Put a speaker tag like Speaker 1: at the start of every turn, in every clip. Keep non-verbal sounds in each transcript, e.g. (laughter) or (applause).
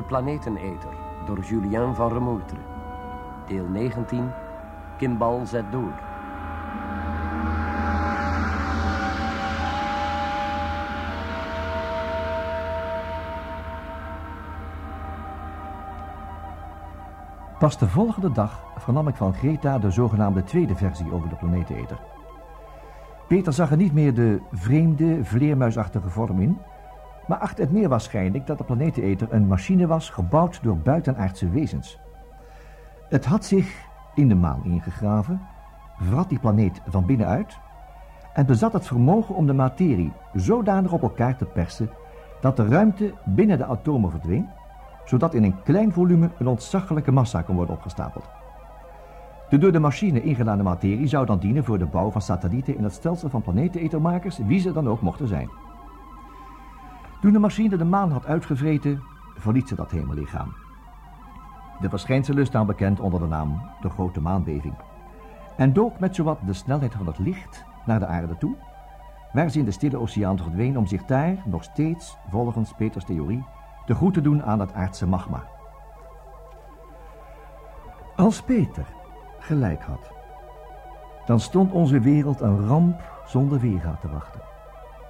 Speaker 1: De Planeteneter door Julien van Remoetre. Deel 19. Kimbal zet door.
Speaker 2: Pas de volgende dag vernam ik van Greta de zogenaamde tweede versie over de planeteneter. Peter zag er niet meer de vreemde, vleermuisachtige vorm in, maar achtte het meer waarschijnlijk dat de planeteneter een machine was gebouwd door buitenaardse wezens. Het had zich in de maan ingegraven, vrat die planeet van binnenuit en bezat het vermogen om de materie zodanig op elkaar te persen dat de ruimte binnen de atomen verdween, zodat in een klein volume een ontzaglijke massa kon worden opgestapeld. De door de machine ingedane materie zou dan dienen voor de bouw van satellieten in het stelsel van planetenetermakers, wie ze dan ook mochten zijn. Toen de machine de maan had uitgevreten, verliet ze dat hemellichaam. De verschijnselen staan bekend onder de naam de grote maanbeving. En dook met zowat de snelheid van het licht naar de aarde toe, waar ze in de stille oceaan verdween om zich daar nog steeds, volgens Peters theorie, te goed te doen aan het aardse magma. Als Peter gelijk had, dan stond onze wereld een ramp zonder weerga te wachten.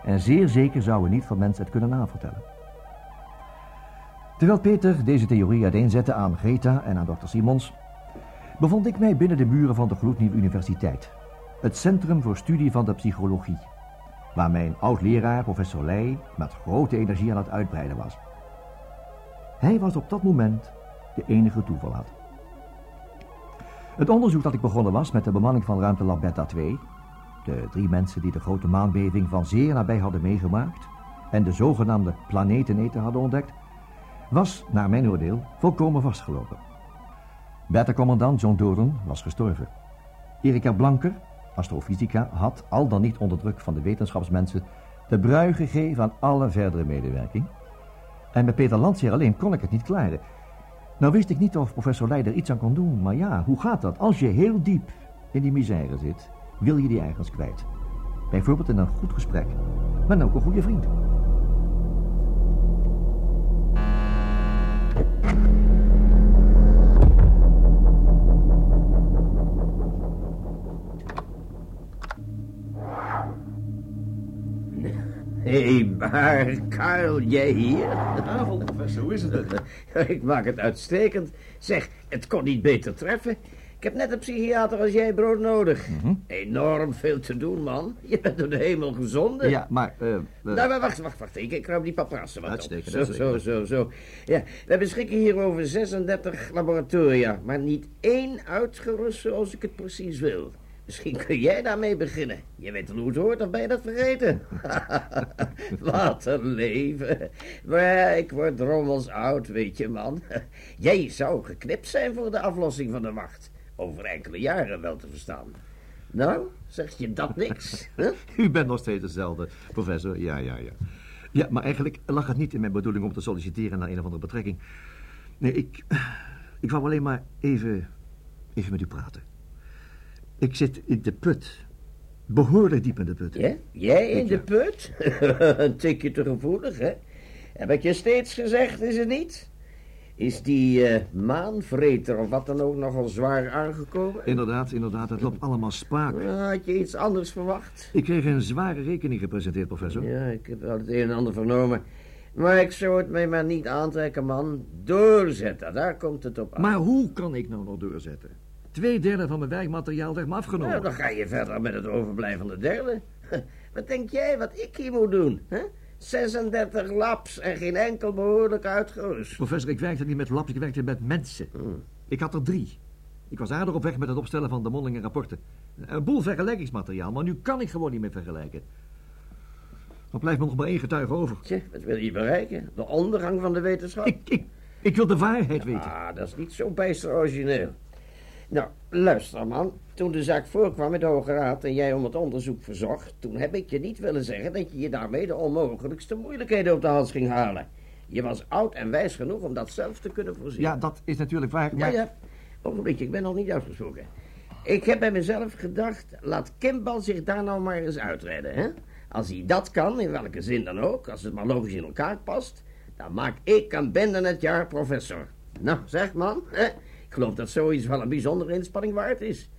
Speaker 2: En zeer zeker zouden niet van mensen het kunnen navertellen. Terwijl Peter deze theorie uiteenzette aan Greta en aan dokter Simons, bevond ik mij binnen de muren van de gloednieuwe universiteit, het Centrum voor Studie van de Psychologie, waar mijn oud-leraar, professor Leij, met grote energie aan het uitbreiden was. Hij was op dat moment de enige toeval had. Het onderzoek dat ik begonnen was met de bemanning van ruimtelab Beta 2, de drie mensen die de grote maanbeving van zeer nabij hadden meegemaakt en de zogenaamde planeteneter hadden ontdekt, was, naar mijn oordeel, volkomen vastgelopen. Beta-commandant John Doran was gestorven. Erika Blanker, astrofysica, had, al dan niet onder druk van de wetenschapsmensen, de brui gegeven aan alle verdere medewerking. En met Peter Landseer alleen kon ik het niet klaren. Nou wist ik niet of professor Leider iets aan kon doen, maar ja, hoe gaat dat? Als je heel diep in die misère zit, wil je die ergens kwijt. Bijvoorbeeld in een goed gesprek, maar ook een goede vriend.
Speaker 3: Hé, hey, maar Karel, jij hier?
Speaker 4: Avond, professor, hoe is het? (laughs)
Speaker 3: Ik maak het uitstekend. Zeg, het kon niet beter treffen. Ik heb net een psychiater als jij brood nodig. Enorm veel te doen, man. Je bent door de hemel gezonden.
Speaker 2: Ja, maar... eh, eh,
Speaker 3: Nou, maar wacht, wacht, wacht. Ik, ik ruim die paprassen wat
Speaker 2: Uitstekend,
Speaker 3: op. Zo, zo, zo, zo. Ja, we beschikken hier over 36 laboratoria, maar niet één uitgerust zoals ik het precies wil. Misschien kun jij daarmee beginnen. Je weet wel hoe het hoort, of ben je dat vergeten? (laughs) Wat een leven. Maar ik word drommels oud, weet je, man. Jij zou geknipt zijn voor de aflossing van de wacht. Over enkele jaren wel te verstaan. Nou, zeg je dat niks? (laughs)
Speaker 2: U bent nog steeds dezelfde, professor. Ja, ja, ja. Ja, maar eigenlijk lag het niet in mijn bedoeling om te solliciteren naar een of andere betrekking. Nee, ik... Ik wou alleen maar even... Even met u praten. Ik zit in de put. Behoorlijk diep in de put.
Speaker 3: Ja? Jij in de put? (laughs) een tikje te gevoelig, hè? Heb ik je steeds gezegd, is het niet? Is die eh, maanvreter of wat dan ook nogal zwaar aangekomen?
Speaker 2: Inderdaad, inderdaad. Het loopt allemaal spaak.
Speaker 3: Had je iets anders verwacht?
Speaker 2: Ik kreeg een zware rekening gepresenteerd, professor.
Speaker 3: Ja, ik heb wel het een en ander vernomen. Maar ik zou het mij maar niet aantrekken, man. Doorzetten, daar komt het op aan.
Speaker 2: Maar hoe kan ik nou nog doorzetten? Twee derde van mijn werkmateriaal werd me afgenomen.
Speaker 3: Nou, dan ga je verder met het overblijvende derde. (laughs) Wat denk jij wat ik hier moet doen? Hè? 36 labs en geen enkel behoorlijk uitgerust.
Speaker 2: Professor, ik werkte niet met labs, ik werkte met mensen.
Speaker 3: Hmm.
Speaker 2: Ik had er drie. Ik was aardig op weg met het opstellen van de mondelinge rapporten. Een boel vergelijkingsmateriaal, maar nu kan ik gewoon niet meer vergelijken. Dan blijft me nog maar één getuige over.
Speaker 3: Tje, wat wil je bereiken? De ondergang van de wetenschap?
Speaker 2: Ik, ik, ik wil de waarheid weten.
Speaker 3: Ah, dat is niet zo bijster origineel. Nou, luister man. Toen de zaak voorkwam in de Hoge Raad en jij om het onderzoek verzocht... toen heb ik je niet willen zeggen dat je je daarmee de onmogelijkste moeilijkheden op de hals ging halen. Je was oud en wijs genoeg om dat zelf te kunnen voorzien.
Speaker 2: Ja, dat is natuurlijk waar. Maar
Speaker 3: ja. Ogenblikje, ik ben nog niet uitgesproken. Ik heb bij mezelf gedacht, laat Kimball zich daar nou maar eens uitredden, hè? Als hij dat kan, in welke zin dan ook, als het maar logisch in elkaar past... Dan maak ik aan binnen het jaar professor. Nou, zeg man, hè? Ik geloof dat zoiets wel een bijzondere inspanning waard is.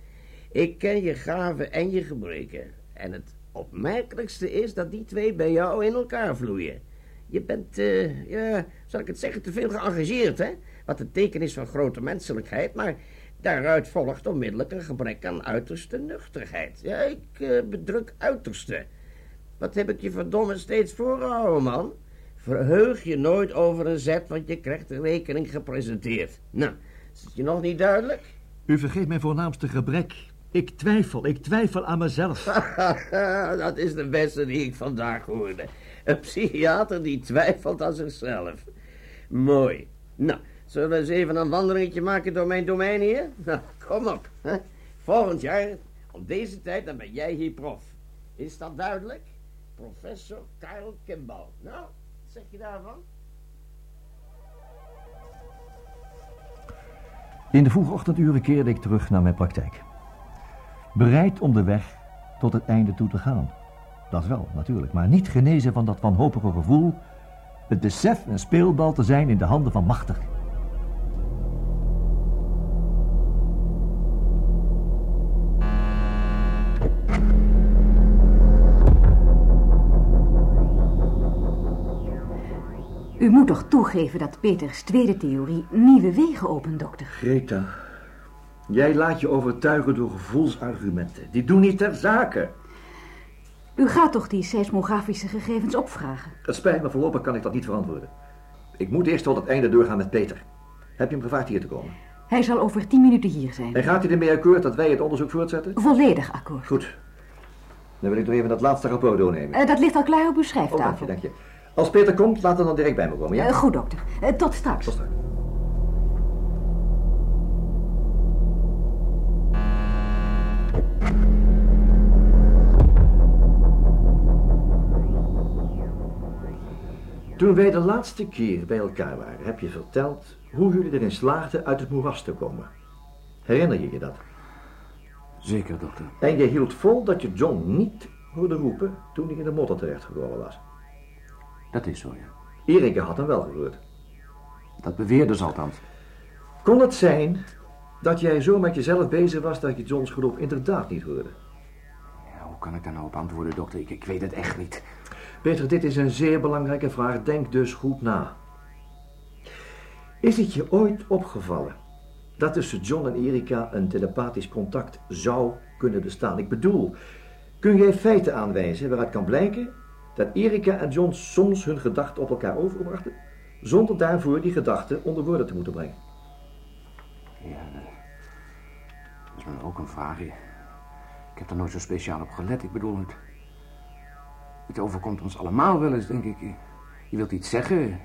Speaker 3: Ik ken je gaven en je gebreken. En het opmerkelijkste is dat die twee bij jou in elkaar vloeien. Je bent, eh, ja, zal ik het zeggen, te veel geëngageerd, hè? Wat een teken is van grote menselijkheid, maar daaruit volgt onmiddellijk een gebrek aan uiterste nuchterheid. Ja, ik eh, bedruk uiterste. Wat heb ik je verdomme steeds voorgehouden, man? Verheug je nooit over een zet, want je krijgt de rekening gepresenteerd. Nou, is het je nog niet duidelijk?
Speaker 5: U vergeet mijn voornaamste gebrek. Ik twijfel, ik twijfel aan mezelf. (laughs)
Speaker 3: dat is de beste die ik vandaag hoorde. Een psychiater die twijfelt aan zichzelf. Mooi. Nou, zullen we eens even een wandelingetje maken door mijn domein hier? (laughs) Nou, kom op. Hè? Volgend jaar, om deze tijd, dan ben jij hier prof. Is dat duidelijk? Professor Karel Kimball. Nou, wat zeg je daarvan?
Speaker 5: In de vroege ochtenduren keerde ik terug naar mijn praktijk. Bereid om de weg tot het einde toe te gaan. Dat wel, natuurlijk, maar niet genezen van dat wanhopige gevoel... het besef een speelbal te zijn in de handen van machtig.
Speaker 6: U moet toch toegeven dat Peters tweede theorie nieuwe wegen opent, dokter?
Speaker 2: Greta, jij laat je overtuigen door gevoelsargumenten. Die doen niet ter zake.
Speaker 6: U gaat toch die seismografische gegevens opvragen?
Speaker 2: Het spijt me, voorlopig kan ik dat niet verantwoorden. Ik moet eerst tot het einde doorgaan met Peter. Heb je hem gevraagd hier te komen?
Speaker 6: Hij zal over tien minuten hier zijn.
Speaker 2: En gaat hij ermee akkoord dat wij het onderzoek voortzetten?
Speaker 6: Volledig akkoord.
Speaker 2: Goed. Dan wil ik nog even dat laatste rapport doornemen.
Speaker 6: Eh, dat ligt al klaar op uw
Speaker 2: Oh, dank je,
Speaker 6: schrijftafel.
Speaker 2: dank je. Als Peter komt, laat hem dan direct bij me komen, ja?
Speaker 6: Eh, goed, dokter. Eh, tot straks.
Speaker 2: Tot straks. Toen wij de laatste keer bij elkaar waren, heb je verteld hoe jullie erin slaagden uit het moeras te komen. Herinner je je dat?
Speaker 1: Zeker, dokter.
Speaker 2: En je hield vol dat je John niet hoorde roepen toen hij in de modder terechtgekomen was.
Speaker 1: Dat is zo, ja.
Speaker 2: Erika had hem wel gehoord.
Speaker 1: Dat beweerde ze althans.
Speaker 2: Kon het zijn dat jij zo met jezelf bezig was dat je Johns geroep inderdaad niet hoorde?
Speaker 1: Ja, hoe kan ik daar nou op antwoorden, dokter? Ik, ik weet het echt niet.
Speaker 2: Peter, dit is een zeer belangrijke vraag. Denk dus goed na. Is het je ooit opgevallen dat tussen John en Erika een telepathisch contact zou kunnen bestaan? Ik bedoel, kun jij feiten aanwijzen waaruit kan blijken dat Erika en John soms hun gedachten op elkaar overbrachten, zonder daarvoor die gedachten onder woorden te moeten brengen?
Speaker 1: Ja, dat is me ook een vraag. Ik heb er nooit zo speciaal op gelet. Ik bedoel, het, het overkomt ons allemaal wel eens, denk ik. Je wilt iets zeggen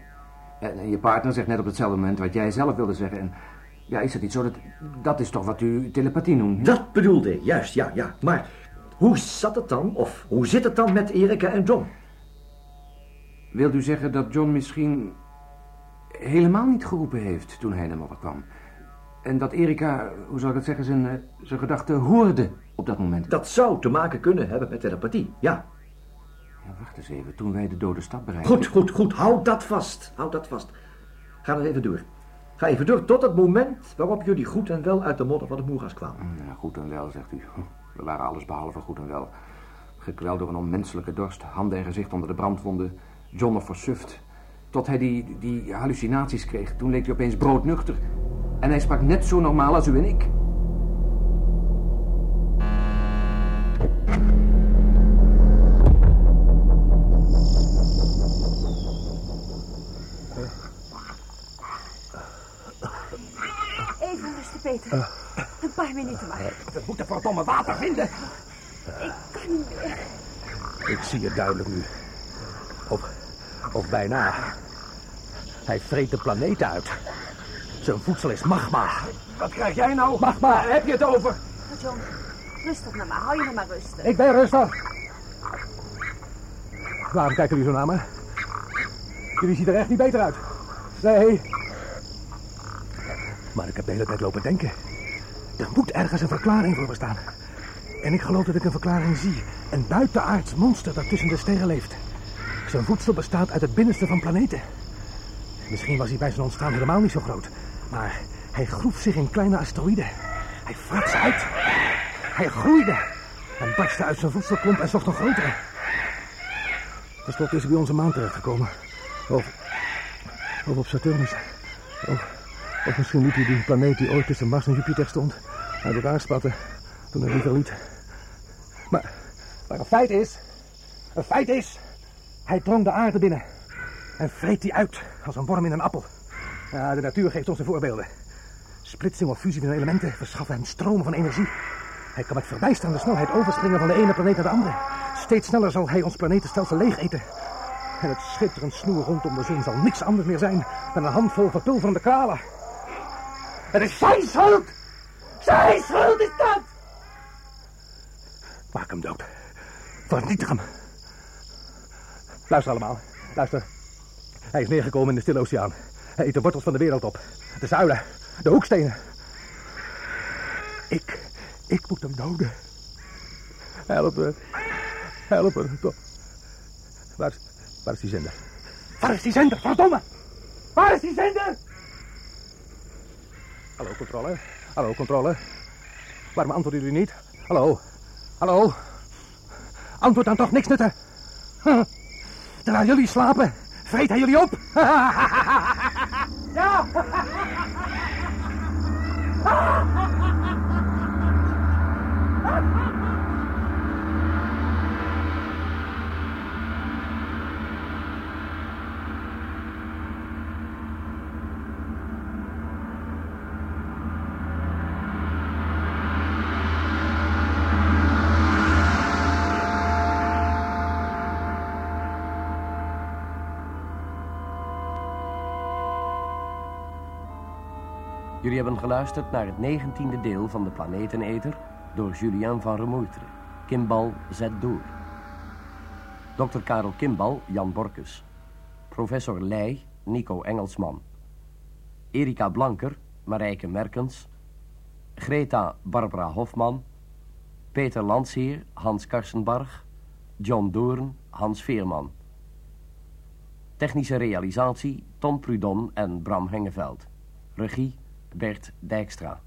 Speaker 1: en, en je partner zegt net op hetzelfde moment wat jij zelf wilde zeggen. En ja, is het niet zo dat... Dat is toch wat u telepathie noemt? hè?
Speaker 2: Dat bedoelde ik, juist, ja, ja. Maar hoe zat het dan, of hoe zit het dan met Erika en John?
Speaker 1: Wilt u zeggen dat John misschien helemaal niet geroepen heeft toen hij de modder kwam? En dat Erika, hoe zal ik het zeggen, zijn, eh, zijn gedachten hoorde op dat moment?
Speaker 2: Dat zou te maken kunnen hebben met telepathie, ja.
Speaker 1: Ja, wacht eens even, toen wij de dode stad bereikten...
Speaker 2: Goed, goed, goed. Houd dat vast. Houd dat vast. Ga dan even door. Ga even door tot het moment waarop jullie goed en wel uit de modder van het moeras kwamen.
Speaker 1: Ja, goed en wel, zegt u. We waren alles behalve goed en wel. Gekweld door een onmenselijke dorst, handen en gezicht onder de brandwonden. John nog versuft. Tot hij die, die hallucinaties kreeg. Toen leek hij opeens broodnuchter. En hij sprak net zo normaal als u en ik.
Speaker 6: Even rusten, Peter. Een paar minuten maar.
Speaker 4: We moeten verdomme water vinden.
Speaker 6: Ik kan niet meer.
Speaker 4: Ik zie het duidelijk nu. Of, of bijna. Hij vreet de planeet uit. Zijn voedsel is magma. Wat krijg jij nou? Magma, waar heb je het over?
Speaker 6: John, rustig nou maar. Hou je nog maar rustig.
Speaker 4: Ik ben rustig. Waarom kijken jullie zo naar me? Jullie zien er echt niet beter uit. Nee. Maar ik heb de hele tijd lopen denken. Er moet ergens een verklaring voor bestaan. En ik geloof dat ik een verklaring zie. Een buitenaards monster dat tussen de sterren leeft. Zijn voedsel bestaat uit het binnenste van planeten. Misschien was hij bij zijn ontstaan helemaal niet zo groot. Maar hij groef zich in kleine asteroïden. Hij vrat ze uit. Hij groeide. En barstte uit zijn voedselklomp en zocht een grotere. Ten slotte is hij bij onze maan terechtgekomen. Of, of op Saturnus. Of, of misschien liet hij die planeet die ooit tussen Mars en Jupiter stond... uit elkaar spatten toen hij liever liet. Maar, maar een feit is... Een feit is... Hij drong de aarde binnen. En vreet die uit als een worm in een appel. Ja, de natuur geeft ons de voorbeelden. Splitsing of fusie van elementen verschaffen hem stromen van energie. Hij kan met verbijsterende snelheid overspringen van de ene planeet naar de andere. Steeds sneller zal hij ons planetenstelsel leeg eten. En het schitterend snoer rondom de zon zal niks anders meer zijn dan een handvol verpulverende kralen. Het is zijn schuld! Zijn schuld is dat! Maak hem dood. Vernietig hem. Luister allemaal. Luister. Hij is neergekomen in de Stille Oceaan. Hij eet de wortels van de wereld op. De zuilen. De hoekstenen. Ik. Ik moet hem doden. Help me. Help me. Toch. Waar waar is die zender? Waar is die zender? Verdomme! Waar is die zender? Hallo, controle. Hallo, controle. Waarom antwoorden jullie niet? Hallo. Hallo. Antwoord dan toch niks nutten. (laughs) Terwijl jullie slapen, vreet hij jullie op. (laughs) ja!
Speaker 7: Jullie hebben geluisterd naar het negentiende deel van de Planeteneter door Julien van Remoetre. Kimbal zet door. Dr. Karel Kimbal, Jan Borkus. Professor Leij, Nico Engelsman. Erika Blanker, Marijke Merkens. Greta Barbara Hofman. Peter Landsheer, Hans Karsenbarg. John Doorn, Hans Veerman. Technische realisatie Tom Prudon en Bram Hengeveld. Regie Bert Dijkstra.